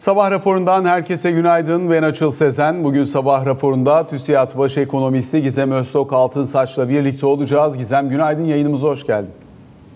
Sabah raporundan herkese günaydın. Ben Açıl Sezen. Bugün sabah raporunda TÜSİAD Baş Ekonomisti Gizem Öztok Altınsaç'la birlikte olacağız. Gizem günaydın, yayınımıza hoş geldin.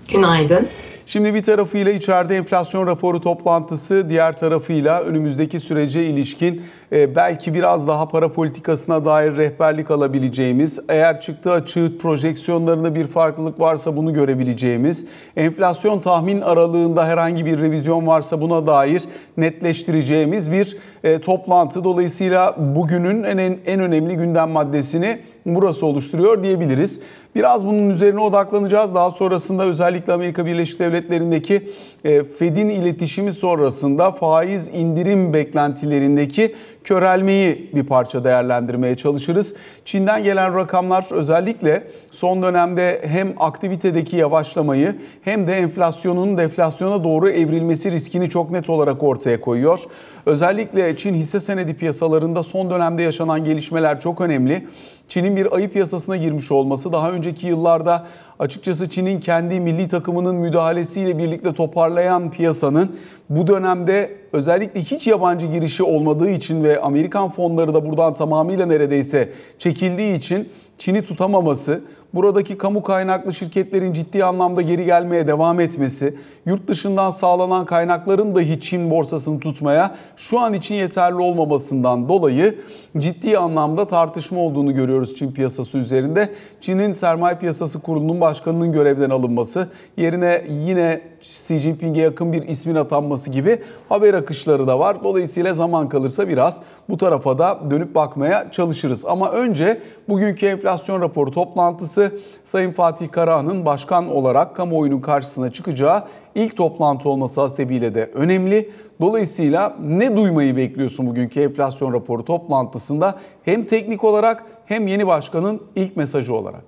Günaydın. Şimdi bir tarafıyla içeride enflasyon raporu toplantısı, diğer tarafıyla önümüzdeki sürece ilişkin belki biraz daha para politikasına dair rehberlik alabileceğimiz, eğer çıktı açığı projeksiyonlarında bir farklılık varsa bunu görebileceğimiz, enflasyon tahmin aralığında herhangi bir revizyon varsa buna dair netleştireceğimiz bir e, toplantı. Dolayısıyla bugünün en, en önemli gündem maddesini burası oluşturuyor diyebiliriz. Biraz bunun üzerine odaklanacağız. Daha sonrasında özellikle Amerika Birleşik Devletleri'ndeki e, Fed'in iletişimi sonrasında faiz indirim beklentilerindeki körelmeyi bir parça değerlendirmeye çalışırız. Çin'den gelen rakamlar özellikle son dönemde hem aktivitedeki yavaşlamayı hem de enflasyonun deflasyona doğru evrilmesi riskini çok net olarak ortaya koyuyor. Özellikle Çin hisse senedi piyasalarında son dönemde yaşanan gelişmeler çok önemli. Çin'in bir ayı piyasasına girmiş olması daha önceki yıllarda açıkçası Çin'in kendi milli takımının müdahalesiyle birlikte toparlayan piyasanın bu dönemde özellikle hiç yabancı girişi olmadığı için ve Amerikan fonları da buradan tamamıyla neredeyse çekildiği için Çin'i tutamaması, buradaki kamu kaynaklı şirketlerin ciddi anlamda geri gelmeye devam etmesi, yurt dışından sağlanan kaynakların dahi Çin borsasını tutmaya şu an için yeterli olmamasından dolayı ciddi anlamda tartışma olduğunu görüyoruz Çin piyasası üzerinde. Çin'in sermaye piyasası kurulunun başkanının görevden alınması, yerine yine Xi Jinping'e yakın bir ismin atanması gibi haber akışları da var. Dolayısıyla zaman kalırsa biraz bu tarafa da dönüp bakmaya çalışırız. Ama önce bugünkü enflasyon raporu toplantısı Sayın Fatih Karahan'ın başkan olarak kamuoyunun karşısına çıkacağı ilk toplantı olması hasebiyle de önemli. Dolayısıyla ne duymayı bekliyorsun bugünkü enflasyon raporu toplantısında hem teknik olarak hem yeni başkanın ilk mesajı olarak?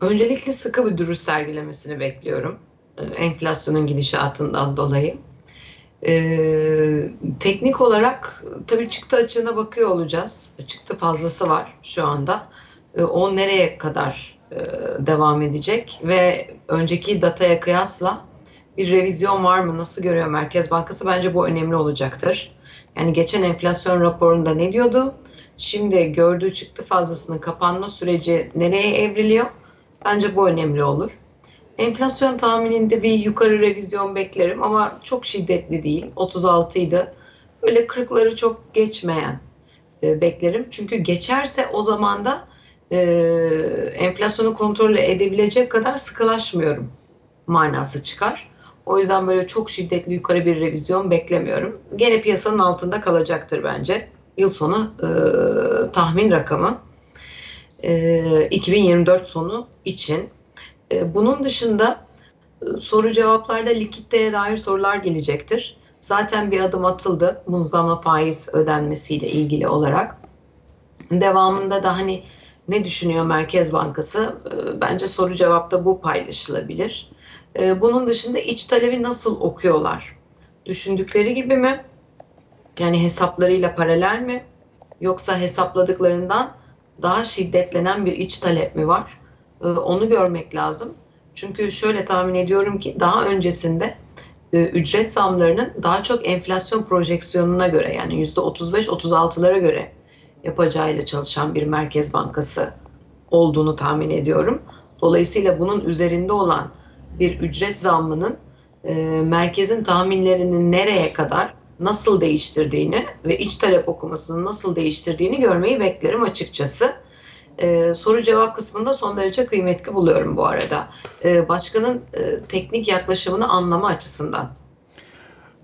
Öncelikle sıkı bir duruş sergilemesini bekliyorum. Ee, enflasyonun gidişatından dolayı. Ee, teknik olarak tabii çıktı açığına bakıyor olacağız. Çıktı fazlası var şu anda. Ee, o nereye kadar e, devam edecek ve önceki dataya kıyasla bir revizyon var mı? Nasıl görüyor Merkez Bankası? Bence bu önemli olacaktır. Yani geçen enflasyon raporunda ne diyordu? Şimdi gördüğü çıktı fazlasının kapanma süreci nereye evriliyor? Bence bu önemli olur. Enflasyon tahmininde bir yukarı revizyon beklerim ama çok şiddetli değil. 36 idi. Böyle 40'ları çok geçmeyen e, beklerim. Çünkü geçerse o zaman da e, enflasyonu kontrol edebilecek kadar sıkılaşmıyorum manası çıkar. O yüzden böyle çok şiddetli yukarı bir revizyon beklemiyorum. Gene piyasanın altında kalacaktır bence. Yıl sonu e, tahmin rakamı e, 2024 sonu için. E, bunun dışında e, soru cevaplarda likiditeye dair sorular gelecektir. Zaten bir adım atıldı muzlama faiz ödenmesiyle ilgili olarak. Devamında da hani ne düşünüyor Merkez Bankası? E, bence soru cevapta bu paylaşılabilir. Bunun dışında iç talebi nasıl okuyorlar? Düşündükleri gibi mi? Yani hesaplarıyla paralel mi? Yoksa hesapladıklarından daha şiddetlenen bir iç talep mi var? E, onu görmek lazım. Çünkü şöyle tahmin ediyorum ki daha öncesinde e, ücret zamlarının daha çok enflasyon projeksiyonuna göre yani %35-36'lara göre yapacağıyla çalışan bir merkez bankası olduğunu tahmin ediyorum. Dolayısıyla bunun üzerinde olan bir ücret zammının e, merkezin tahminlerinin nereye kadar nasıl değiştirdiğini ve iç talep okumasını nasıl değiştirdiğini görmeyi beklerim açıkçası. Ee, soru cevap kısmında son derece kıymetli buluyorum bu arada. Ee, başkanın e, teknik yaklaşımını anlama açısından.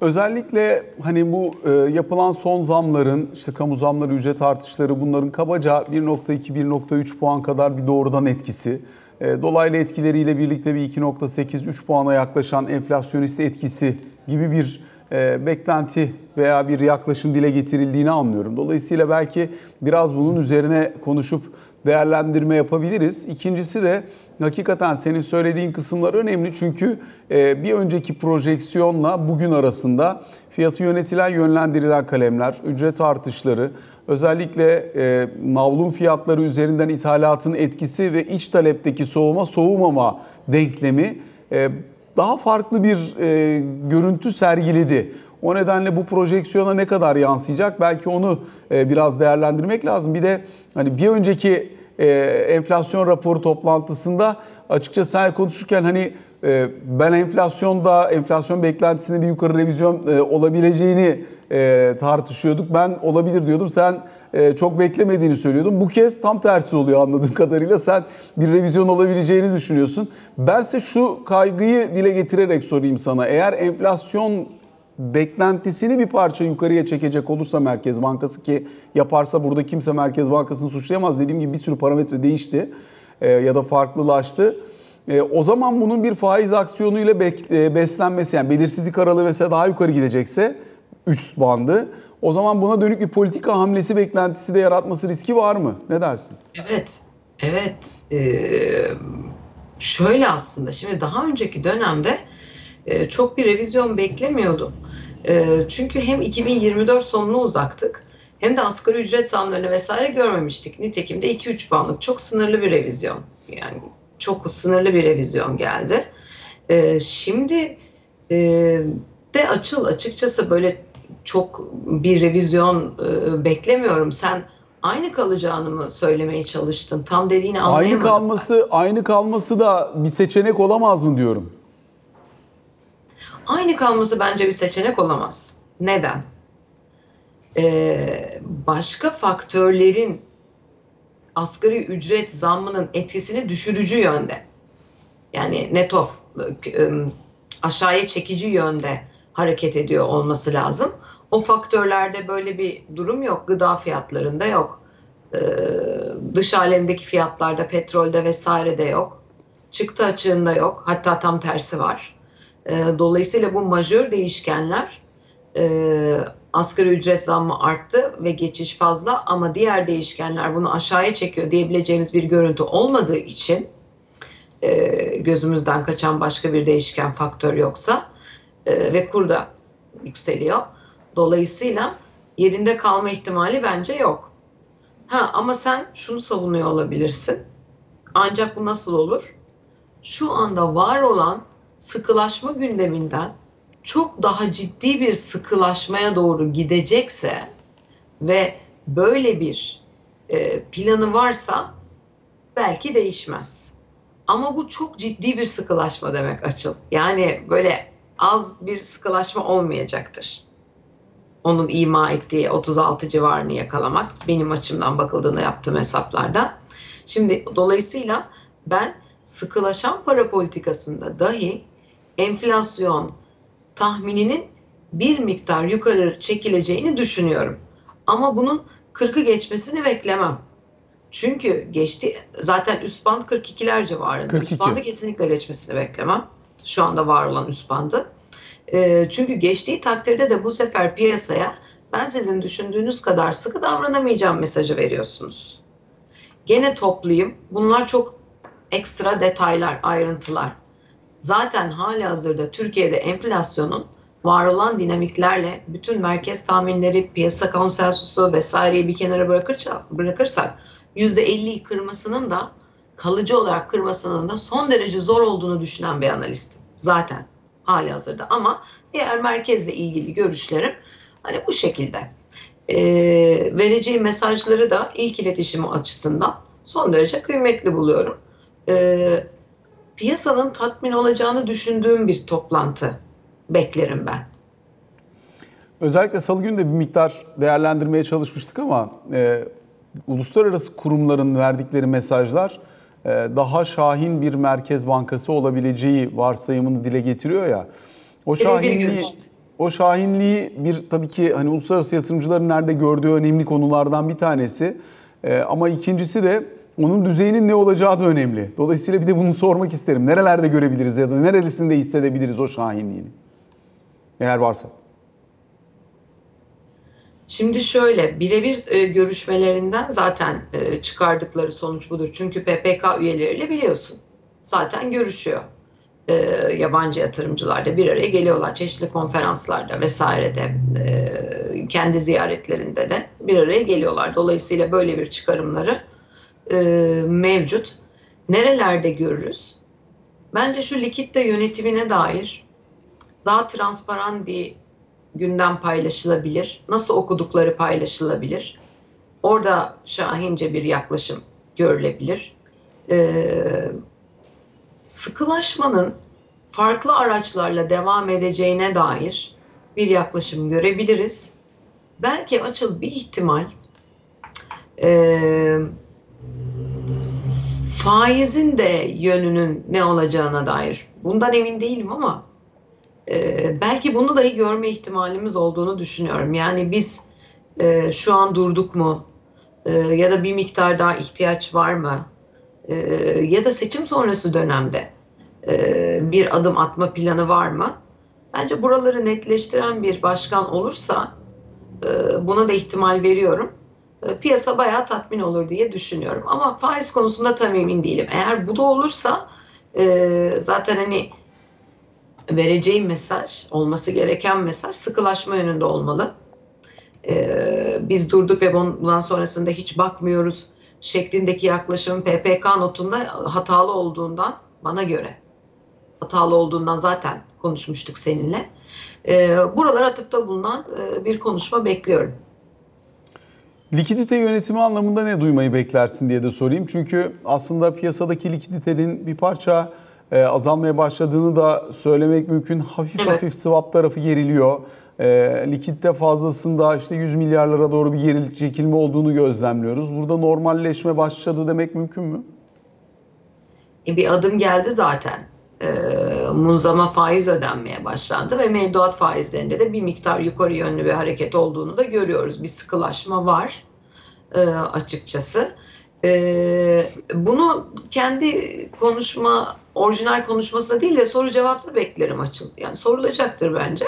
Özellikle hani bu e, yapılan son zamların, işte kamu zamları, ücret artışları bunların kabaca 1.2-1.3 puan kadar bir doğrudan etkisi. E, dolaylı etkileriyle birlikte bir 2.8-3 puana yaklaşan enflasyonist etkisi gibi bir e, beklenti veya bir yaklaşım dile getirildiğini anlıyorum. Dolayısıyla belki biraz bunun üzerine konuşup değerlendirme yapabiliriz. İkincisi de hakikaten senin söylediğin kısımlar önemli çünkü e, bir önceki projeksiyonla bugün arasında fiyatı yönetilen yönlendirilen kalemler, ücret artışları, özellikle e, navlun fiyatları üzerinden ithalatın etkisi ve iç talepteki soğuma soğumama denklemi e, daha farklı bir görüntü sergiledi. O nedenle bu projeksiyona ne kadar yansıyacak? Belki onu e, biraz değerlendirmek lazım. Bir de hani bir önceki e, enflasyon raporu toplantısında açıkçası sen konuşurken hani e, ben enflasyonda enflasyon beklentisinde bir yukarı revizyon e, olabileceğini e, tartışıyorduk. Ben olabilir diyordum. Sen e, çok beklemediğini söylüyordun. Bu kez tam tersi oluyor anladığım kadarıyla. Sen bir revizyon olabileceğini düşünüyorsun. Bense şu kaygıyı dile getirerek sorayım sana. Eğer enflasyon beklentisini bir parça yukarıya çekecek olursa Merkez Bankası ki yaparsa burada kimse Merkez Bankası'nı suçlayamaz. Dediğim gibi bir sürü parametre değişti e, ya da farklılaştı. E, o zaman bunun bir faiz aksiyonuyla bek- e, beslenmesi yani belirsizlik aralığı mesela daha yukarı gidecekse üst bandı o zaman buna dönük bir politika hamlesi beklentisi de yaratması riski var mı? Ne dersin? Evet, evet. Ee, şöyle aslında şimdi daha önceki dönemde e, çok bir revizyon beklemiyordum. E, çünkü hem 2024 sonuna uzaktık hem de asgari ücret zamlarını vesaire görmemiştik. Nitekim de 2-3 puanlık çok sınırlı bir revizyon. Yani çok sınırlı bir revizyon geldi. E, şimdi e, de açıl açıkçası böyle çok bir revizyon e, beklemiyorum. Sen aynı kalacağını mı söylemeye çalıştın? Tam dediğini anlayamadım. Aynı kalması aynı kalması da bir seçenek olamaz mı diyorum. Aynı kalması bence bir seçenek olamaz. Neden? Ee, başka faktörlerin asgari ücret zammının etkisini düşürücü yönde. Yani net of ıı, aşağıya çekici yönde hareket ediyor olması lazım. O faktörlerde böyle bir durum yok. Gıda fiyatlarında yok. Ee, dış alemdeki fiyatlarda, petrolde vesairede yok. Çıktı açığında yok. Hatta tam tersi var. Ee, dolayısıyla bu majör değişkenler e, asgari ücret zammı arttı ve geçiş fazla ama diğer değişkenler bunu aşağıya çekiyor diyebileceğimiz bir görüntü olmadığı için e, gözümüzden kaçan başka bir değişken faktör yoksa e, ve kur da yükseliyor. Dolayısıyla yerinde kalma ihtimali bence yok. Ha ama sen şunu savunuyor olabilirsin. Ancak bu nasıl olur? Şu anda var olan sıkılaşma gündeminden çok daha ciddi bir sıkılaşmaya doğru gidecekse ve böyle bir e, planı varsa belki değişmez. Ama bu çok ciddi bir sıkılaşma demek açıl. Yani böyle az bir sıkılaşma olmayacaktır. Onun ima ettiği 36 civarını yakalamak benim açımdan bakıldığında yaptığım hesaplarda. Şimdi dolayısıyla ben sıkılaşan para politikasında dahi enflasyon tahmininin bir miktar yukarı çekileceğini düşünüyorum. Ama bunun 40'ı geçmesini beklemem. Çünkü geçti zaten üst band 42'ler civarında. 42. Üst bandı kesinlikle geçmesini beklemem. Şu anda var olan üst bandı. E, çünkü geçtiği takdirde de bu sefer piyasaya ben sizin düşündüğünüz kadar sıkı davranamayacağım mesajı veriyorsunuz. Gene toplayayım. Bunlar çok ekstra detaylar, ayrıntılar. Zaten hali hazırda Türkiye'de enflasyonun var olan dinamiklerle bütün merkez tahminleri, piyasa konsensusu vesaireyi bir kenara bırakırsak %50'yi kırmasının da kalıcı olarak kırmasının da son derece zor olduğunu düşünen bir analistim. Zaten hali hazırda ama diğer merkezle ilgili görüşlerim hani bu şekilde. Ee, vereceği mesajları da ilk iletişimi açısından son derece kıymetli buluyorum. Ee, piyasanın tatmin olacağını düşündüğüm bir toplantı beklerim ben. Özellikle salı günü de bir miktar değerlendirmeye çalışmıştık ama e, uluslararası kurumların verdikleri mesajlar e, daha şahin bir merkez bankası olabileceği varsayımını dile getiriyor ya. O şahinliği o şahinliği bir tabii ki hani uluslararası yatırımcıların nerede gördüğü önemli konulardan bir tanesi. E, ama ikincisi de onun düzeyinin ne olacağı da önemli. Dolayısıyla bir de bunu sormak isterim. Nerelerde görebiliriz ya da neresinde hissedebiliriz o şahinliğini? Eğer varsa. Şimdi şöyle birebir e, görüşmelerinden zaten e, çıkardıkları sonuç budur. Çünkü PPK üyeleriyle biliyorsun zaten görüşüyor. E, yabancı yatırımcılar da bir araya geliyorlar çeşitli konferanslarda vesairede kendi ziyaretlerinde de bir araya geliyorlar. Dolayısıyla böyle bir çıkarımları mevcut. Nerelerde görürüz? Bence şu likitte yönetimine dair daha transparan bir gündem paylaşılabilir? Nasıl okudukları paylaşılabilir? Orada şahince bir yaklaşım görülebilir. Ee, sıkılaşmanın farklı araçlarla devam edeceğine dair bir yaklaşım görebiliriz. Belki açıl bir ihtimal e, faizin de yönünün ne olacağına dair. Bundan emin değilim ama e, belki bunu dahi görme ihtimalimiz olduğunu düşünüyorum. Yani biz e, şu an durduk mu? E, ya da bir miktar daha ihtiyaç var mı? E, ya da seçim sonrası dönemde e, bir adım atma planı var mı? Bence buraları netleştiren bir başkan olursa e, buna da ihtimal veriyorum. E, piyasa bayağı tatmin olur diye düşünüyorum. Ama faiz konusunda tam emin değilim. Eğer bu da olursa e, zaten hani vereceğim mesaj, olması gereken mesaj sıkılaşma yönünde olmalı. Biz durduk ve bundan sonrasında hiç bakmıyoruz şeklindeki yaklaşım PPK notunda hatalı olduğundan bana göre hatalı olduğundan zaten konuşmuştuk seninle. Buralara atıfta bulunan bir konuşma bekliyorum. Likidite yönetimi anlamında ne duymayı beklersin diye de sorayım. Çünkü aslında piyasadaki likiditenin bir parça e, azalmaya başladığını da söylemek mümkün. Hafif Evet. hafif swap tarafı geriliyor. E, likidite fazlasında işte 100 milyarlara doğru bir geri çekilme olduğunu gözlemliyoruz. Burada normalleşme başladı demek mümkün mü? E, bir adım geldi zaten. E, munzama faiz ödenmeye başlandı ve mevduat faizlerinde de bir miktar yukarı yönlü bir hareket olduğunu da görüyoruz. Bir sıkılaşma var e, açıkçası. E, bunu kendi konuşma, orijinal konuşması değil de soru cevapta beklerim açıl. Yani sorulacaktır bence.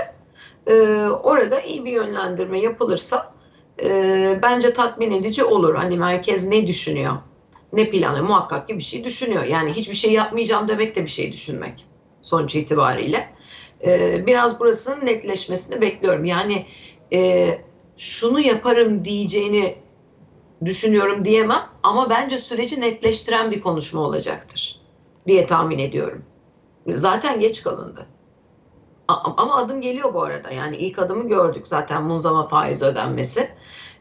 E, orada iyi bir yönlendirme yapılırsa e, bence tatmin edici olur. Hani merkez ne düşünüyor? ne planı muhakkak ki bir şey düşünüyor. Yani hiçbir şey yapmayacağım demek de bir şey düşünmek sonuç itibariyle. Ee, biraz burasının netleşmesini bekliyorum. Yani e, şunu yaparım diyeceğini düşünüyorum diyemem ama bence süreci netleştiren bir konuşma olacaktır diye tahmin ediyorum. Zaten geç kalındı. Ama adım geliyor bu arada. Yani ilk adımı gördük zaten munzama faiz ödenmesi.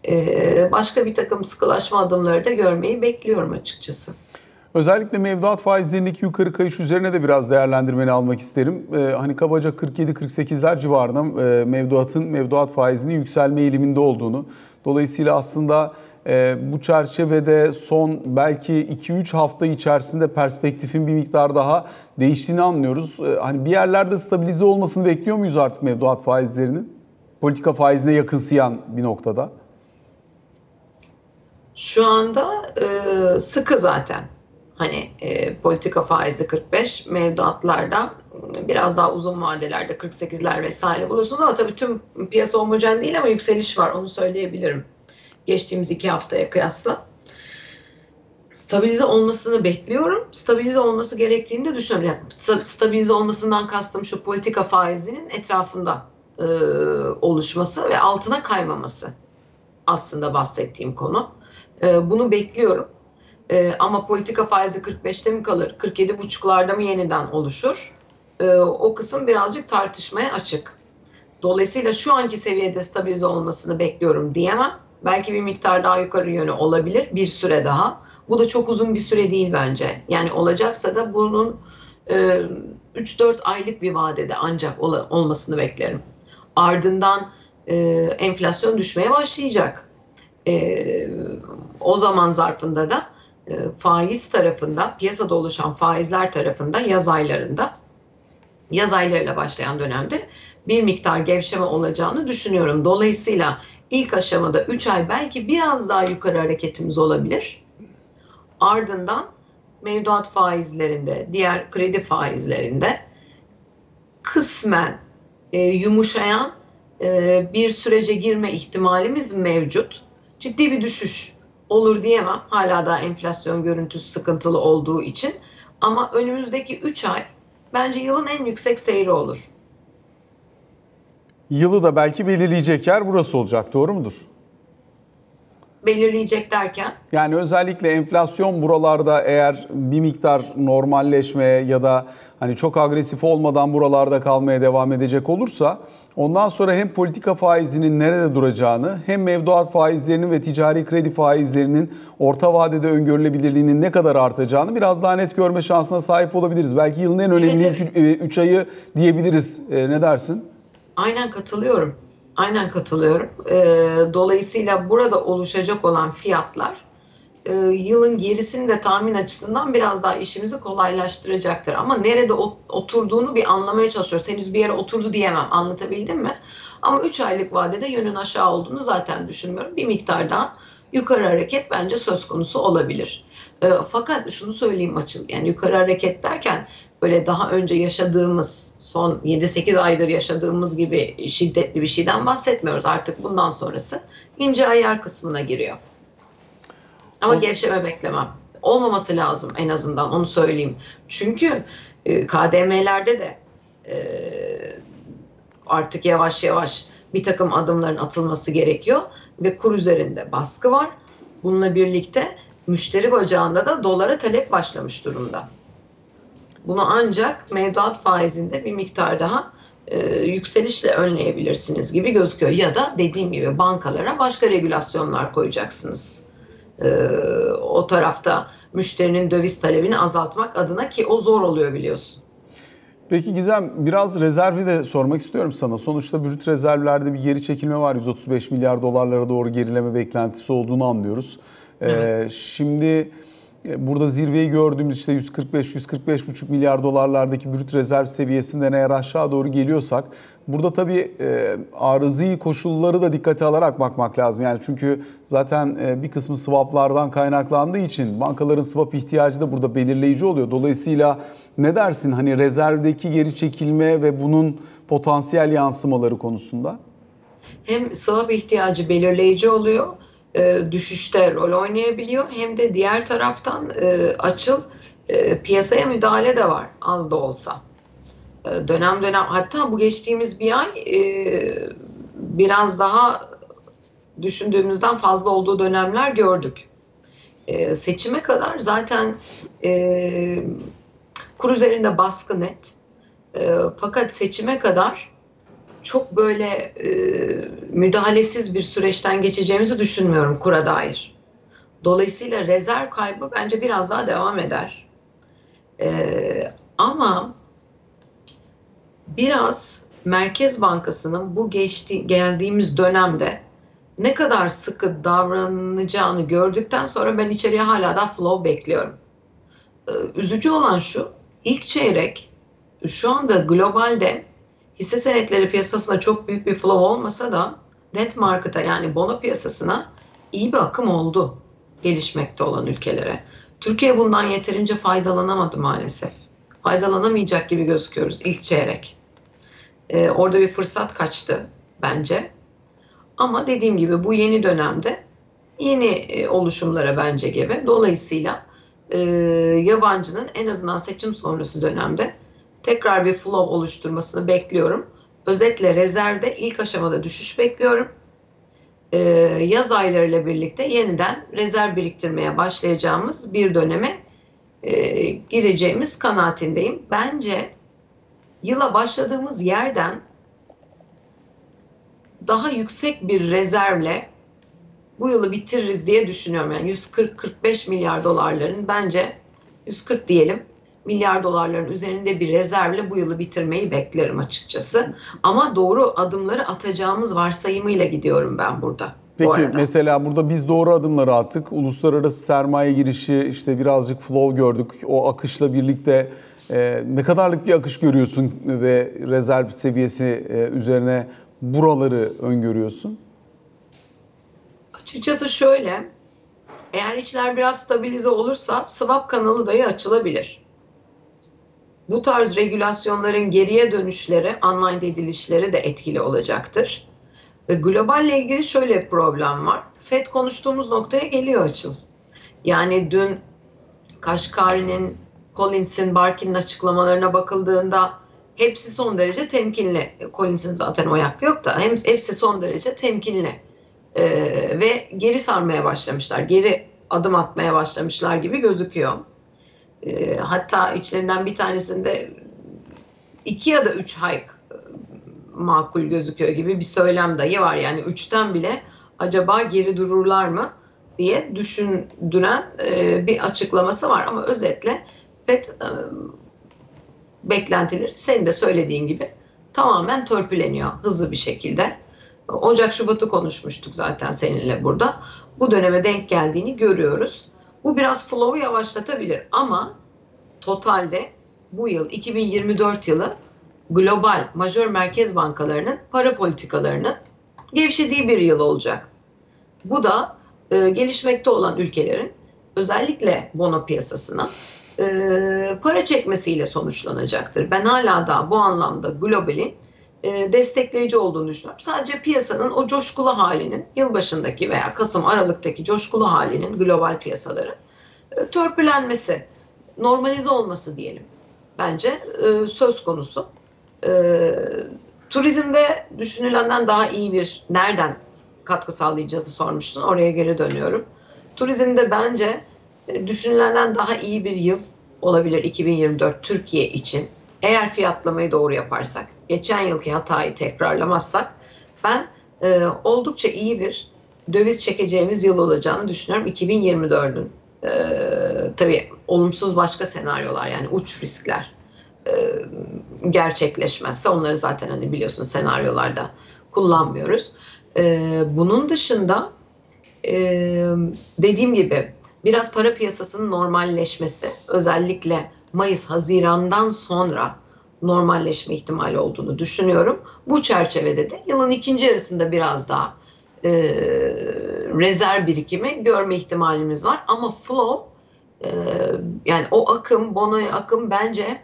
Ee, başka bir takım sıkılaşma adımları da görmeyi bekliyorum açıkçası. Özellikle mevduat faizlerindeki yukarı kayış üzerine de biraz değerlendirmeni almak isterim. Ee, hani kabaca 47-48'ler civarında e, mevduatın mevduat faizinin yükselme eğiliminde olduğunu. Dolayısıyla aslında bu çerçevede son belki 2-3 hafta içerisinde perspektifin bir miktar daha değiştiğini anlıyoruz. E, hani bir yerlerde stabilize olmasını bekliyor muyuz artık mevduat faizlerinin? Politika faizine yakınsayan bir noktada. Şu anda e, sıkı zaten. Hani e, politika faizi 45, mevduatlarda biraz daha uzun vadelerde 48'ler vesaire bulursunuz ama tabii tüm piyasa homojen değil ama yükseliş var onu söyleyebilirim. Geçtiğimiz iki haftaya kıyasla. Stabilize olmasını bekliyorum. Stabilize olması gerektiğini de düşünüyorum. Yani stabilize olmasından kastım şu politika faizinin etrafında e, oluşması ve altına kaymaması aslında bahsettiğim konu. E, bunu bekliyorum. E, ama politika faizi 45'te mi kalır, 47,5'larda mı yeniden oluşur? E, o kısım birazcık tartışmaya açık. Dolayısıyla şu anki seviyede stabilize olmasını bekliyorum diyemem. Belki bir miktar daha yukarı yönü olabilir bir süre daha. Bu da çok uzun bir süre değil bence. Yani olacaksa da bunun e, 3-4 aylık bir vadede ancak ol- olmasını beklerim. Ardından e, enflasyon düşmeye başlayacak. E, o zaman zarfında da e, faiz tarafında, piyasada oluşan faizler tarafında yaz aylarında, yaz aylarıyla başlayan dönemde bir miktar gevşeme olacağını düşünüyorum. Dolayısıyla ilk aşamada 3 ay belki biraz daha yukarı hareketimiz olabilir. Ardından mevduat faizlerinde, diğer kredi faizlerinde kısmen e, yumuşayan e, bir sürece girme ihtimalimiz mevcut. Ciddi bir düşüş olur diyemem. Hala da enflasyon görüntüsü sıkıntılı olduğu için. Ama önümüzdeki 3 ay bence yılın en yüksek seyri olur. Yılı da belki belirleyecek yer burası olacak, doğru mudur? belirleyecek derken Yani özellikle enflasyon buralarda eğer bir miktar normalleşmeye ya da hani çok agresif olmadan buralarda kalmaya devam edecek olursa ondan sonra hem politika faizinin nerede duracağını hem mevduat faizlerinin ve ticari kredi faizlerinin orta vadede öngörülebilirliğinin ne kadar artacağını biraz daha net görme şansına sahip olabiliriz. Belki yılın en önemli Evet, ilk 3 ayı diyebiliriz. E, Ne dersin? Aynen katılıyorum. Aynen katılıyorum. Ee, dolayısıyla burada oluşacak olan fiyatlar e, yılın gerisini de tahmin açısından biraz daha işimizi kolaylaştıracaktır. Ama nerede ot- oturduğunu bir anlamaya çalışıyoruz. Henüz bir yere oturdu diyemem. Anlatabildim mi? Ama 3 aylık vadede yönün aşağı olduğunu zaten düşünmüyorum. Bir miktar daha yukarı hareket bence söz konusu olabilir. Ee, fakat şunu söyleyeyim açıl. Yani yukarı hareket derken böyle daha önce yaşadığımız son 7-8 aydır yaşadığımız gibi şiddetli bir şeyden bahsetmiyoruz. Artık bundan sonrası ince ayar kısmına giriyor. Ama O- gevşeme beklemem. Olmaması lazım en azından onu söyleyeyim. Çünkü e, KDM'lerde de e, artık yavaş yavaş bir takım adımların atılması gerekiyor ve kur üzerinde baskı var. Bununla birlikte müşteri bacağında da dolara talep başlamış durumda. Bunu ancak mevduat faizinde bir miktar daha e, yükselişle önleyebilirsiniz gibi gözüküyor. Ya da dediğim gibi bankalara başka regülasyonlar koyacaksınız. E, o tarafta müşterinin döviz talebini azaltmak adına ki o zor oluyor biliyorsun. Peki Gizem biraz rezervi de sormak istiyorum sana. Sonuçta brüt rezervlerde bir geri çekilme var. 135 milyar dolarlara doğru gerileme beklentisi olduğunu anlıyoruz. Ee, Evet. şimdi e, burada zirveyi gördüğümüz işte 145-145,5 milyar dolarlardaki brüt rezerv seviyesinden eğer aşağı doğru geliyorsak burada tabii e, arızi koşulları da dikkate alarak bakmak lazım. Yani çünkü zaten e, bir kısmı swaplardan kaynaklandığı için bankaların swap ihtiyacı da burada belirleyici oluyor. Dolayısıyla ne dersin hani rezervdeki geri çekilme ve bunun potansiyel yansımaları konusunda? hem swap ihtiyacı belirleyici oluyor, e, düşüşte rol oynayabiliyor hem de diğer taraftan e, açıl e, piyasaya müdahale de var az da olsa. E, dönem dönem hatta bu geçtiğimiz bir ay e, biraz daha düşündüğümüzden fazla olduğu dönemler gördük. E, seçime kadar zaten e, kur üzerinde baskı net. E, fakat seçime kadar çok böyle e, müdahalesiz bir süreçten geçeceğimizi düşünmüyorum kura dair. Dolayısıyla rezerv kaybı bence biraz daha devam eder. E, ama biraz Merkez Bankası'nın bu geçti, geldiğimiz dönemde ne kadar sıkı davranacağını gördükten sonra ben içeriye hala da flow bekliyorum. E, üzücü olan şu, ilk çeyrek şu anda globalde hisse senetleri piyasasında çok büyük bir flow olmasa da net market'a yani bono piyasasına iyi bir akım oldu gelişmekte olan ülkelere. Türkiye bundan yeterince faydalanamadı maalesef. Faydalanamayacak gibi gözüküyoruz ilk çeyrek. Ee, orada bir fırsat kaçtı bence. Ama dediğim gibi bu yeni dönemde yeni e, oluşumlara bence gebe. Dolayısıyla e, yabancının en azından seçim sonrası dönemde tekrar bir flow oluşturmasını bekliyorum. Özetle rezervde ilk aşamada düşüş bekliyorum. Ee, yaz aylarıyla birlikte yeniden rezerv biriktirmeye başlayacağımız bir döneme e, gireceğimiz kanaatindeyim. Bence yıla başladığımız yerden daha yüksek bir rezervle bu yılı bitiririz diye düşünüyorum. Yani 140-45 milyar dolarların bence 140 diyelim milyar dolarların üzerinde bir rezervle bu yılı bitirmeyi beklerim açıkçası. Ama doğru adımları atacağımız varsayımıyla gidiyorum ben burada. bu Peki arada. mesela burada biz doğru adımları attık. Uluslararası sermaye girişi işte birazcık flow gördük. O akışla birlikte e, ne kadarlık bir akış görüyorsun ve rezerv seviyesi e, üzerine buraları öngörüyorsun? Açıkçası şöyle, eğer içler biraz stabilize olursa swap kanalı dahi açılabilir. Bu tarz regülasyonların geriye dönüşleri, unwind edilişleri de etkili olacaktır. E, Globalle ilgili şöyle bir problem var. FED konuştuğumuz noktaya geliyor açıl. Yani dün Kaşkari'nin, Collins'in, Barkin'in açıklamalarına bakıldığında hepsi son derece temkinli. Collins'in zaten o yok da hepsi son derece temkinli e, ve geri sarmaya başlamışlar. Geri adım atmaya başlamışlar gibi gözüküyor. E, hatta içlerinden bir tanesinde iki ya da üç hike e, makul gözüküyor gibi bir söylem dahi var. Yani üçten bile acaba geri dururlar mı diye düşündüren e, bir açıklaması var. Ama özetle FED e, beklentileri senin de söylediğin gibi tamamen törpüleniyor hızlı bir şekilde. Ocak Şubat'ı konuşmuştuk zaten seninle burada. Bu döneme denk geldiğini görüyoruz. Bu biraz flow'u yavaşlatabilir ama totalde bu yıl 2024 yılı global majör merkez bankalarının para politikalarının gevşediği bir yıl olacak. Bu da e, gelişmekte olan ülkelerin özellikle bono piyasasına e, para çekmesiyle sonuçlanacaktır. Ben hala da bu anlamda globalin e, destekleyici olduğunu düşünüyorum. Sadece piyasanın o coşkulu halinin yılbaşındaki veya Kasım Aralık'taki coşkulu halinin global piyasaların e, törpülenmesi, normalize olması diyelim. Bence e, söz konusu. Turizmde düşünülenden daha iyi bir nereden katkı sağlayacağızı sormuştun. Oraya geri dönüyorum. Turizmde bence e, düşünülenden daha iyi bir yıl olabilir 2024 Türkiye için. Eğer fiyatlamayı doğru yaparsak, geçen yılki hatayı tekrarlamazsak ben e, oldukça iyi bir döviz çekeceğimiz yıl olacağını düşünüyorum 2024'ün. E, tabii olumsuz başka senaryolar yani uç riskler e, gerçekleşmezse onları zaten hani biliyorsun senaryolarda kullanmıyoruz. E, bunun dışında e, dediğim gibi biraz para piyasasının normalleşmesi özellikle Mayıs, Haziran'dan sonra normalleşme ihtimali olduğunu düşünüyorum. Bu çerçevede de yılın ikinci yarısında biraz daha e, rezerv birikimi görme ihtimalimiz var. Ama flow e, yani o akım, bonoya akım bence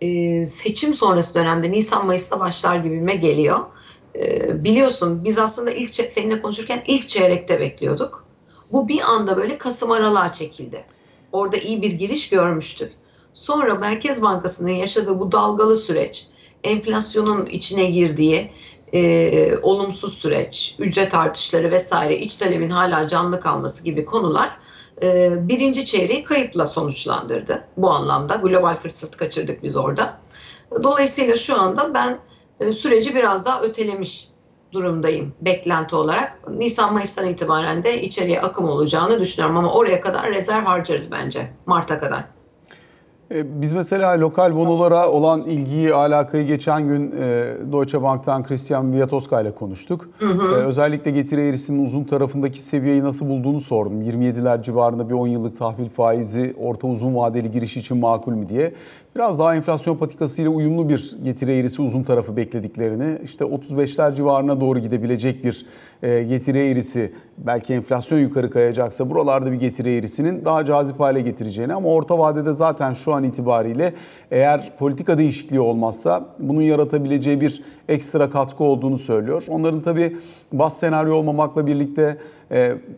e, seçim sonrası dönemde Nisan-Mayıs'ta başlar gibime geliyor. E, biliyorsun biz aslında ilk seninle konuşurken ilk çeyrekte bekliyorduk. Bu bir anda böyle Kasım aralığa çekildi. Orada iyi bir giriş görmüştük. Sonra Merkez Bankası'nın yaşadığı bu dalgalı süreç, enflasyonun içine girdiği e, olumsuz süreç, ücret artışları vesaire, iç talebin hala canlı kalması gibi konular e, birinci çeyreği kayıpla sonuçlandırdı. Bu anlamda global fırsatı kaçırdık biz orada. Dolayısıyla şu anda ben e, süreci biraz daha ötelemiş durumdayım beklenti olarak. Nisan-Mayıs'tan itibaren de içeriye akım olacağını düşünüyorum ama oraya kadar rezerv harcarız bence Mart'a kadar. E, biz mesela lokal bonolara olan ilgiyi, alakayı geçen gün e, Deutsche Bank'tan Christian Viatoska ile konuştuk. Hı hı. Özellikle getiri eğrisinin uzun tarafındaki seviyeyi nasıl bulduğunu sordum. 27'ler civarında bir 10 yıllık tahvil faizi orta uzun vadeli giriş için makul mü diye. Biraz daha enflasyon patikasıyla uyumlu bir getiri eğrisi uzun tarafı beklediklerini, işte 35'ler civarına doğru gidebilecek bir getiri eğrisi, belki enflasyon yukarı kayacaksa buralarda bir getiri eğrisinin daha cazip hale getireceğini ama orta vadede zaten şu an itibariyle eğer politika değişikliği olmazsa bunun yaratabileceği bir ekstra katkı olduğunu söylüyor. Onların tabii bas senaryo olmamakla birlikte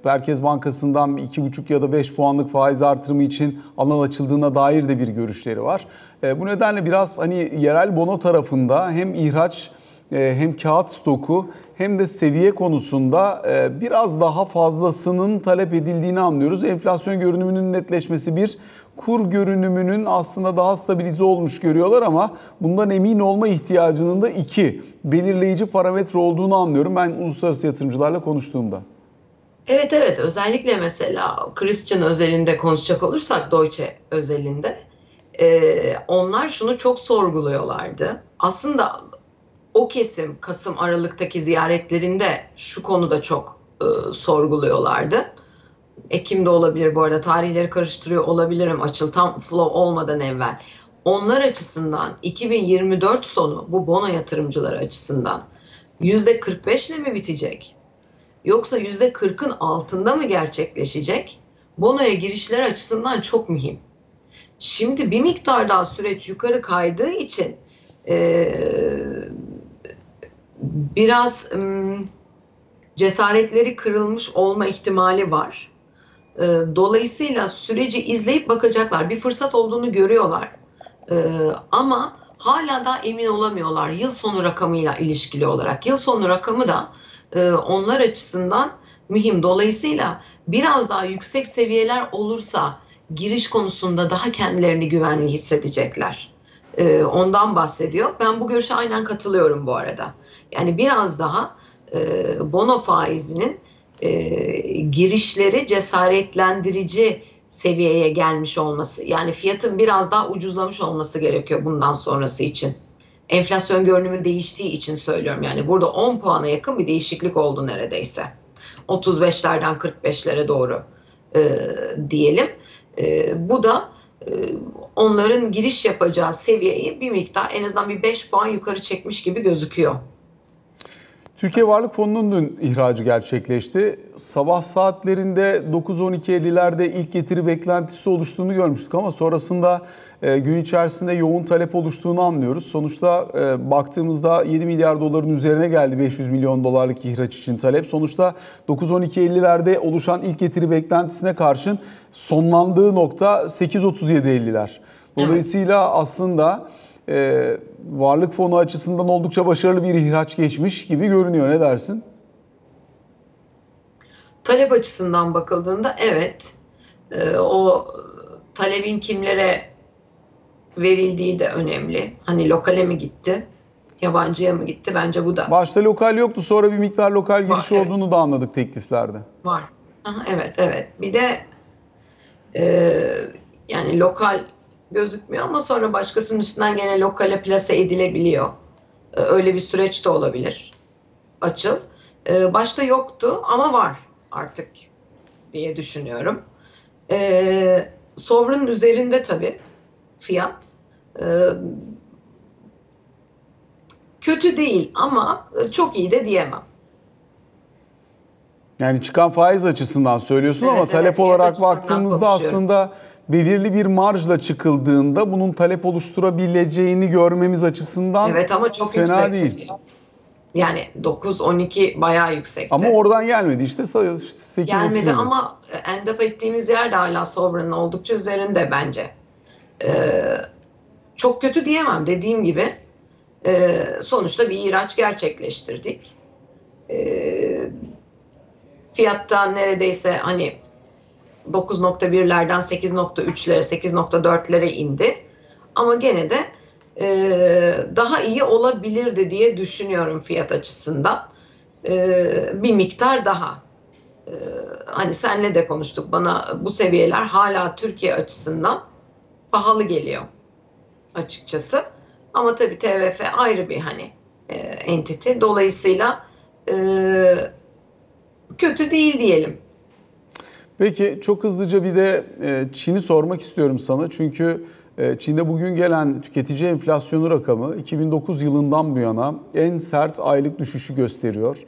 Merkez Bankası'ndan 2,5 ya da 5 puanlık faiz artırımı için alan açıldığına dair de bir görüşleri var. Bu nedenle biraz hani yerel bono tarafında hem ihraç hem kağıt stoku hem de seviye konusunda biraz daha fazlasının talep edildiğini anlıyoruz. Enflasyon görünümünün netleşmesi bir, kur görünümünün aslında daha stabilize olmuş görüyorlar ama bundan emin olma ihtiyacının da iki belirleyici parametre olduğunu anlıyorum ben uluslararası yatırımcılarla konuştuğumda. Evet evet özellikle mesela Christian özelinde konuşacak olursak Deutsche özelinde e, onlar şunu çok sorguluyorlardı. Aslında o kesim Kasım Aralık'taki ziyaretlerinde şu konuda çok e, sorguluyorlardı. Ekim'de olabilir bu arada tarihleri karıştırıyor olabilirim açıl tam flow olmadan evvel. Onlar açısından 2024 sonu bu bono yatırımcıları açısından %45 ile mi bitecek? Yoksa %40'ın altında mı gerçekleşecek? Bonoya girişler açısından çok mühim. Şimdi bir miktar daha süreç yukarı kaydığı için e, biraz e, cesaretleri kırılmış olma ihtimali var. E, dolayısıyla süreci izleyip bakacaklar. Bir fırsat olduğunu görüyorlar. E, ama hala da emin olamıyorlar yıl sonu rakamıyla ilişkili olarak. Yıl sonu rakamı da e, onlar açısından mühim. Dolayısıyla biraz daha yüksek seviyeler olursa giriş konusunda daha kendilerini güvenli hissedecekler. E, ondan bahsediyor. Ben bu görüşe aynen katılıyorum bu arada. Yani biraz daha e, bono faizinin e, girişleri cesaretlendirici seviyeye gelmiş olması. Yani fiyatın biraz daha ucuzlamış olması gerekiyor bundan sonrası için. Enflasyon görünümü değiştiği için söylüyorum. Yani burada 10 puana yakın bir değişiklik oldu neredeyse. 35'lerden 45'lere doğru e, diyelim. E, bu da e, onların giriş yapacağı seviyeyi bir miktar en azından bir 5 puan yukarı çekmiş gibi gözüküyor. Türkiye Varlık Fonu'nun dün ihracı gerçekleşti. Sabah saatlerinde 9-12.50'lerde ilk getiri beklentisi oluştuğunu görmüştük ama sonrasında e, gün içerisinde yoğun talep oluştuğunu anlıyoruz. Sonuçta e, baktığımızda 7 milyar doların üzerine geldi 500 milyon dolarlık ihraç için talep. Sonuçta 9-12.50'lerde oluşan ilk getiri beklentisine karşın sonlandığı nokta 8.37.50'ler. Dolayısıyla aslında e, varlık fonu açısından oldukça başarılı bir ihraç geçmiş gibi görünüyor. Ne dersin? Talep açısından bakıldığında evet e, o talebin kimlere verildiği de önemli. Hani lokale mi gitti, yabancıya mı gitti? Bence bu da Başta lokal yoktu sonra bir miktar lokal giriş Var, evet. olduğunu da anladık tekliflerde. var. Aha, evet evet. Bir de e, yani lokal gözükmüyor ama sonra başkasının üstünden gene lokale plase edilebiliyor. E, öyle bir süreç de olabilir. Açıl. E, başta yoktu ama var artık diye düşünüyorum. E, Sovereign üzerinde tabii fiyat. E, kötü değil ama çok iyi de diyemem. Yani çıkan faiz açısından söylüyorsun Evet, ama evet, talep olarak baktığımızda aslında belirli bir marjla çıkıldığında bunun talep oluşturabileceğini görmemiz açısından Evet ama çok fena yüksekti değil. fiyat. Yani 9-12 bayağı yüksekti. Ama oradan gelmedi işte, işte 8 Gelmedi ama end up ettiğimiz yer de hala Sovereign'ın oldukça üzerinde bence. Ee, çok kötü diyemem dediğim gibi. Ee, sonuçta bir ihraç gerçekleştirdik. Ee, fiyatta neredeyse hani 9.1'lerden 8.3'lere 8.4'lere indi. Ama gene de e, daha iyi olabilirdi diye düşünüyorum fiyat açısından. E, bir miktar daha. E, hani senle de konuştuk bana bu seviyeler hala Türkiye açısından pahalı geliyor açıkçası. Ama tabii TVF ayrı bir hani e, entity. Dolayısıyla e, kötü değil diyelim. Peki çok hızlıca bir de e, Çin'i sormak istiyorum sana. Çünkü e, Çin'de bugün gelen tüketici enflasyonu rakamı 2009 yılından bu yana en sert aylık düşüşü gösteriyor.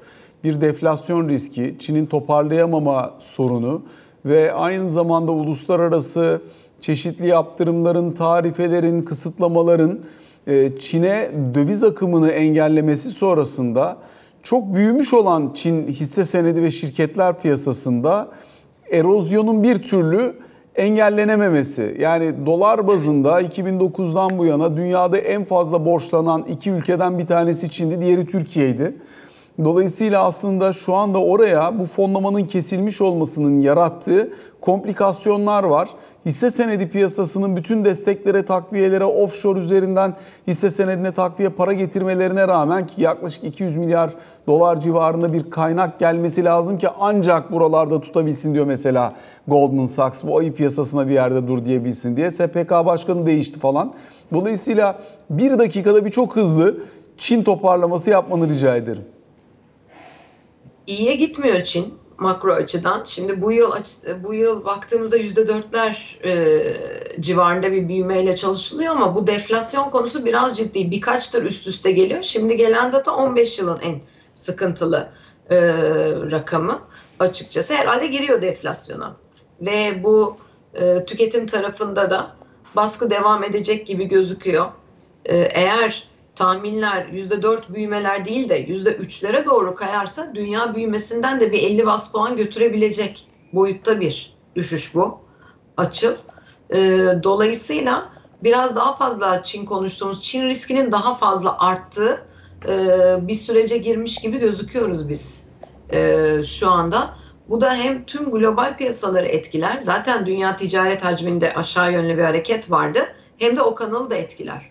Bir deflasyon riski, Çin'in toparlayamama sorunu ve aynı zamanda uluslararası çeşitli yaptırımların, tarifelerin, kısıtlamaların e, Çin'e döviz akımını engellemesi sonrasında çok büyümüş olan Çin hisse senedi ve şirketler piyasasında erozyonun bir türlü engellenememesi. Yani dolar bazında 2009'dan bu yana dünyada en fazla borçlanan iki ülkeden bir tanesi Çin'di, diğeri Türkiye'ydi. Dolayısıyla aslında şu anda oraya bu fonlamanın kesilmiş olmasının yarattığı komplikasyonlar var. Hisse senedi piyasasının bütün desteklere, takviyelere, offshore üzerinden hisse senedine takviye para getirmelerine rağmen ki yaklaşık 200 milyar dolar civarında bir kaynak gelmesi lazım ki ancak buralarda tutabilsin diyor mesela Goldman Sachs. Bu ayı piyasasına bir yerde dur diyebilsin diye. SPK başkanı değişti falan. Dolayısıyla bir dakikada bir çok hızlı Çin toparlaması yapmanı rica ederim. İyiye gitmiyor Çin makro açıdan. Şimdi bu yıl bu yıl baktığımızda yüzde dörtler e, civarında bir büyümeyle çalışılıyor ama bu deflasyon konusu biraz ciddi. Birkaçtır üst üste geliyor. Şimdi gelen data 15 yılın en sıkıntılı e, rakamı açıkçası. Herhalde giriyor deflasyona. Ve bu e, tüketim tarafında da baskı devam edecek gibi gözüküyor. E, eğer tahminler %4 büyümeler değil de %3'lere doğru kayarsa dünya büyümesinden de bir 50 bas puan götürebilecek boyutta bir düşüş bu. Açıl. Ee, dolayısıyla biraz daha fazla Çin konuştuğumuz Çin riskinin daha fazla arttığı e, bir sürece girmiş gibi gözüküyoruz biz e, şu anda. Bu da hem tüm global piyasaları etkiler. Zaten dünya ticaret hacminde aşağı yönlü bir hareket vardı. Hem de o kanalı da etkiler.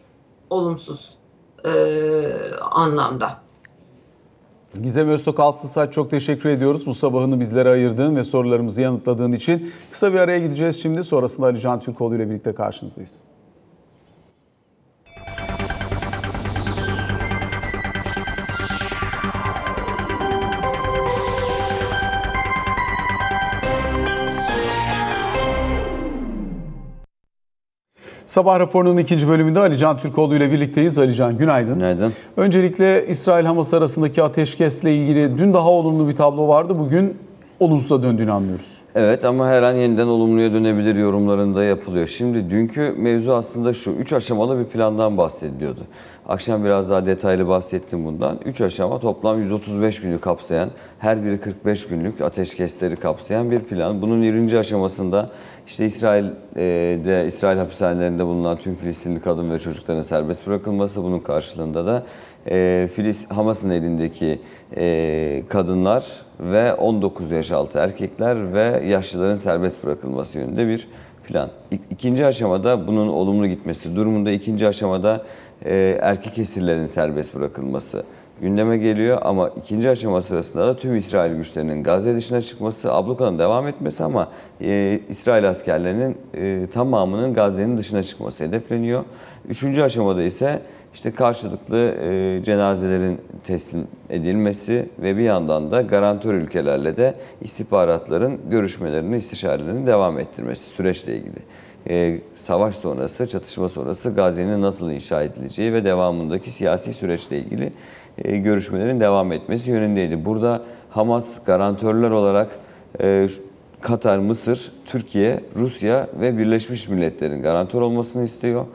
Olumsuz e, anlamda. Gizem Öztok Altınsaç çok teşekkür ediyoruz. Bu sabahını bizlere ayırdığın ve sorularımızı yanıtladığın için. Kısa bir araya gideceğiz şimdi. Sonrasında Ali Can Türkoğlu ile birlikte karşınızdayız. Sabah raporunun ikinci bölümünde Ali Can Türkoğlu ile birlikteyiz. Ali Can günaydın. Günaydın. Öncelikle İsrail-Hamas arasındaki ateşkesle ilgili dün daha olumlu bir tablo vardı. Bugün olumsuza döndüğünü anlıyoruz. Evet ama her an yeniden olumluya dönebilir yorumlarında yapılıyor. Şimdi dünkü mevzu aslında şu. Üç aşamalı bir plandan bahsediliyordu. Akşam biraz daha detaylı bahsettim bundan. Üç aşama toplam 135 günü kapsayan, her biri 45 günlük ateşkesleri kapsayan bir plan. Bunun birinci aşamasında işte İsrail'de, İsrail hapishanelerinde bulunan tüm Filistinli kadın ve çocukların serbest bırakılması. Bunun karşılığında da e, Filis, Hamas'ın elindeki e, kadınlar ve 19 yaş altı erkekler ve yaşlıların serbest bırakılması yönünde bir plan. İkinci aşamada bunun olumlu gitmesi durumunda ikinci aşamada e, erkek esirlerin serbest bırakılması gündeme geliyor ama ikinci aşama sırasında da tüm İsrail güçlerinin Gazze dışına çıkması, ablukanın devam etmesi ama e, İsrail askerlerinin e, tamamının Gazze'nin dışına çıkması hedefleniyor. Üçüncü aşamada ise işte karşılıklı e, cenazelerin teslim edilmesi ve bir yandan da garantör ülkelerle de istihbaratların görüşmelerini, istişarelerini devam ettirmesi süreçle ilgili. E, savaş sonrası, çatışma sonrası Gazze'nin nasıl inşa edileceği ve devamındaki siyasi süreçle ilgili görüşmelerin devam etmesi yönündeydi. Burada Hamas garantörler olarak e, Katar, Mısır, Türkiye, Rusya ve Birleşmiş Milletler'in garantör olmasını istiyor.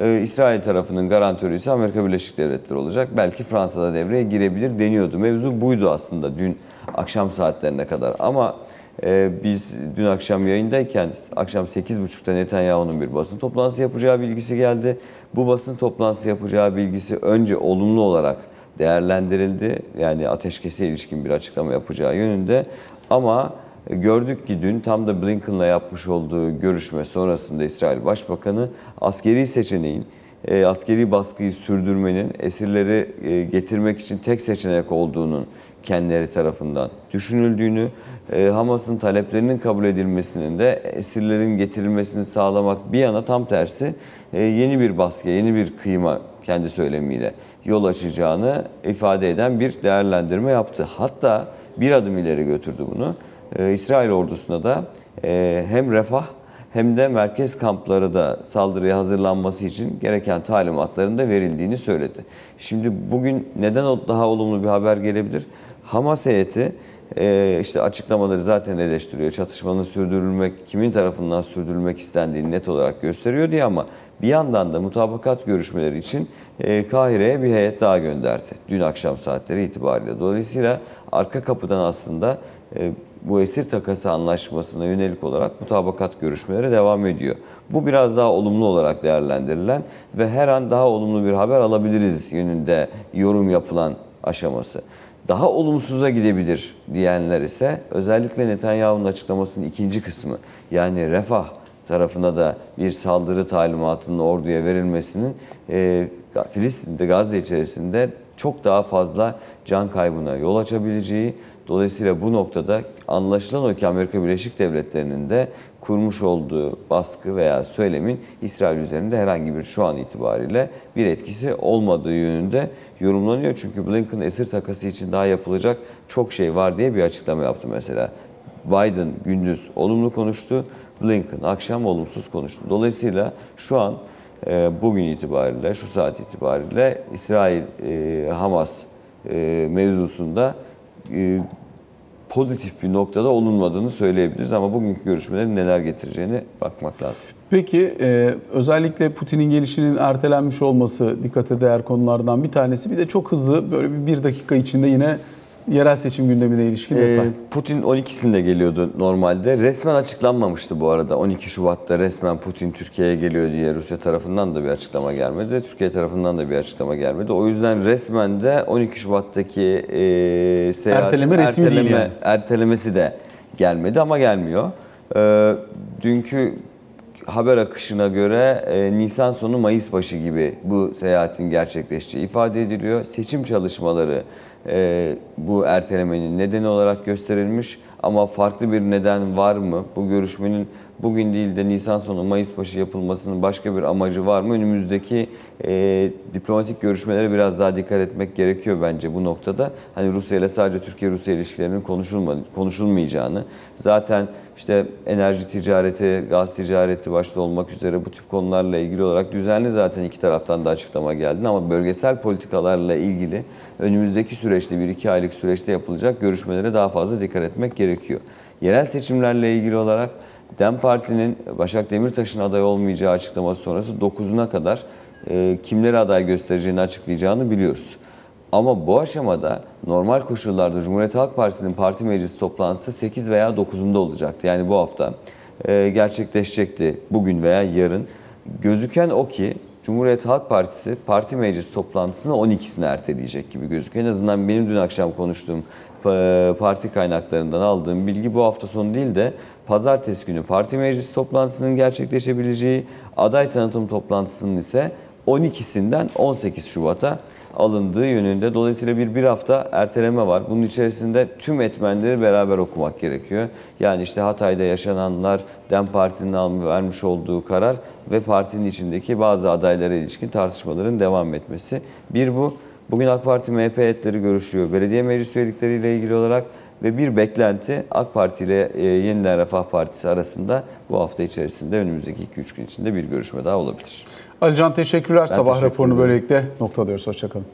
Ee, İsrail tarafının garantörü ise Amerika Birleşik Devletleri olacak. Belki Fransa'da devreye girebilir deniyordu. Mevzu buydu aslında dün akşam saatlerine kadar. Ama e, biz dün akşam yayındayken akşam 8.30'da Netanyahu'nun bir basın toplantısı yapacağı bilgisi geldi. Bu basın toplantısı yapacağı bilgisi önce olumlu olarak değerlendirildi. Yani ateşkese ilişkin bir açıklama yapacağı yönünde. Ama gördük ki dün tam da Blinken'la yapmış olduğu görüşme sonrasında İsrail Başbakanı askeri seçeneğin, e, askeri baskıyı sürdürmenin esirleri e, getirmek için tek seçenek olduğunun kendileri tarafından düşünüldüğünü, e, Hamas'ın taleplerinin kabul edilmesinin de esirlerin getirilmesini sağlamak bir yana tam tersi e, yeni bir baskı, yeni bir kıyma kendi söylemiyle yol açacağını ifade eden bir değerlendirme yaptı. Hatta bir adım ileri götürdü bunu. Ee, İsrail ordusuna da e, hem refah hem de merkez kampları da saldırıya hazırlanması için gereken talimatların da verildiğini söyledi. Şimdi bugün neden daha olumlu bir haber gelebilir? Hamas heyeti e, işte açıklamaları zaten eleştiriyor. Çatışmanın sürdürülmek, kimin tarafından sürdürülmek istendiğini net olarak gösteriyor diye ama bir yandan da mutabakat görüşmeleri için e, Kahire'ye bir heyet daha gönderdi. Dün akşam saatleri itibariyle. Dolayısıyla arka kapıdan aslında e, bu esir takası anlaşmasına yönelik olarak mutabakat görüşmeleri devam ediyor. Bu biraz daha olumlu olarak değerlendirilen ve her an daha olumlu bir haber alabiliriz yönünde yorum yapılan aşaması. Daha olumsuza gidebilir diyenler ise özellikle Netanyahu'nun açıklamasının ikinci kısmı yani refah tarafına da bir saldırı talimatının orduya verilmesinin e, Filistin'de, Gazze içerisinde çok daha fazla can kaybına yol açabileceği, dolayısıyla bu noktada anlaşılan o ki Amerika Birleşik Devletleri'nin de kurmuş olduğu baskı veya söylemin İsrail üzerinde herhangi bir şu an itibariyle bir etkisi olmadığı yönünde yorumlanıyor. Çünkü Blinken esir takası için daha yapılacak çok şey var diye bir açıklama yaptı mesela. Biden gündüz olumlu konuştu, Blinken akşam olumsuz konuştu. Dolayısıyla şu an e, bugün itibariyle, şu saat itibariyle İsrail-Hamas e, mevzusunda e, pozitif bir noktada olunmadığını söyleyebiliriz. Ama bugünkü görüşmelerin neler getireceğini bakmak lazım. Peki e, özellikle Putin'in gelişinin ertelenmiş olması dikkate değer konulardan bir tanesi. Bir de çok hızlı böyle bir, dakika içinde yine Yerel seçim gündemine ilişkin Ee, detay. Putin 12'sinde geliyordu normalde. Resmen açıklanmamıştı bu arada. 12 Şubat'ta resmen Putin Türkiye'ye geliyor diye Rusya tarafından da bir açıklama gelmedi. Türkiye tarafından da bir açıklama gelmedi. O yüzden resmen de 12 Şubat'taki e, seyahatin Erteleme resmi değil yani. ertelemesi de gelmedi ama gelmiyor. Ee, dünkü haber akışına göre e, Nisan sonu Mayıs başı gibi bu seyahatin gerçekleşeceği ifade ediliyor. Seçim çalışmaları e, bu ertelemenin nedeni olarak gösterilmiş ama farklı bir neden var mı? Bu görüşmenin bugün değil de Nisan sonu Mayıs başı yapılmasının başka bir amacı var mı? Önümüzdeki e, diplomatik görüşmelere biraz daha dikkat etmek gerekiyor bence bu noktada. Hani Rusya ile sadece Türkiye-Rusya ilişkilerinin konuşulma, konuşulmayacağını, zaten işte enerji ticareti, gaz ticareti başta olmak üzere bu tip konularla ilgili olarak düzenli zaten iki taraftan da açıklama geldi ama bölgesel politikalarla ilgili önümüzdeki süreçte bir iki aylık süreçte yapılacak görüşmelere daha fazla dikkat etmek gerekiyor. Yerel seçimlerle ilgili olarak DEM Parti'nin Başak Demirtaş'ın aday olmayacağı açıklaması sonrası 9'una kadar e, kimleri aday göstereceğini açıklayacağını biliyoruz. Ama bu aşamada normal koşullarda Cumhuriyet Halk Partisi'nin parti meclis toplantısı 8 veya 9'unda olacaktı. Yani bu hafta e, gerçekleşecekti bugün veya yarın. Gözüken o ki Cumhuriyet Halk Partisi parti meclis toplantısını 12'sine erteleyecek gibi gözüküyor. En azından benim dün akşam konuştuğum e, parti kaynaklarından aldığım bilgi bu hafta sonu değil de pazartesi günü parti meclis toplantısının gerçekleşebileceği, aday tanıtım toplantısının ise 12'sinden 18 Şubat'a alındığı yönünde. Dolayısıyla bir bir hafta erteleme var. Bunun içerisinde tüm etmenleri beraber okumak gerekiyor. Yani işte Hatay'da yaşananlar, DEM Parti'nin vermiş olduğu karar ve partinin içindeki bazı adaylara ilişkin tartışmaların devam etmesi. Bir bu. Bugün AK Parti MHP heyetleri görüşüyor. Belediye meclis üyelikleriyle ilgili olarak ve bir beklenti AK Parti ile e, Yeniden Refah Partisi arasında bu hafta içerisinde önümüzdeki 2-3 gün içinde bir görüşme daha olabilir. Alican teşekkürler. Sabah teşekkür raporunu ederim. böylelikle noktalıyoruz. Hoşçakalın.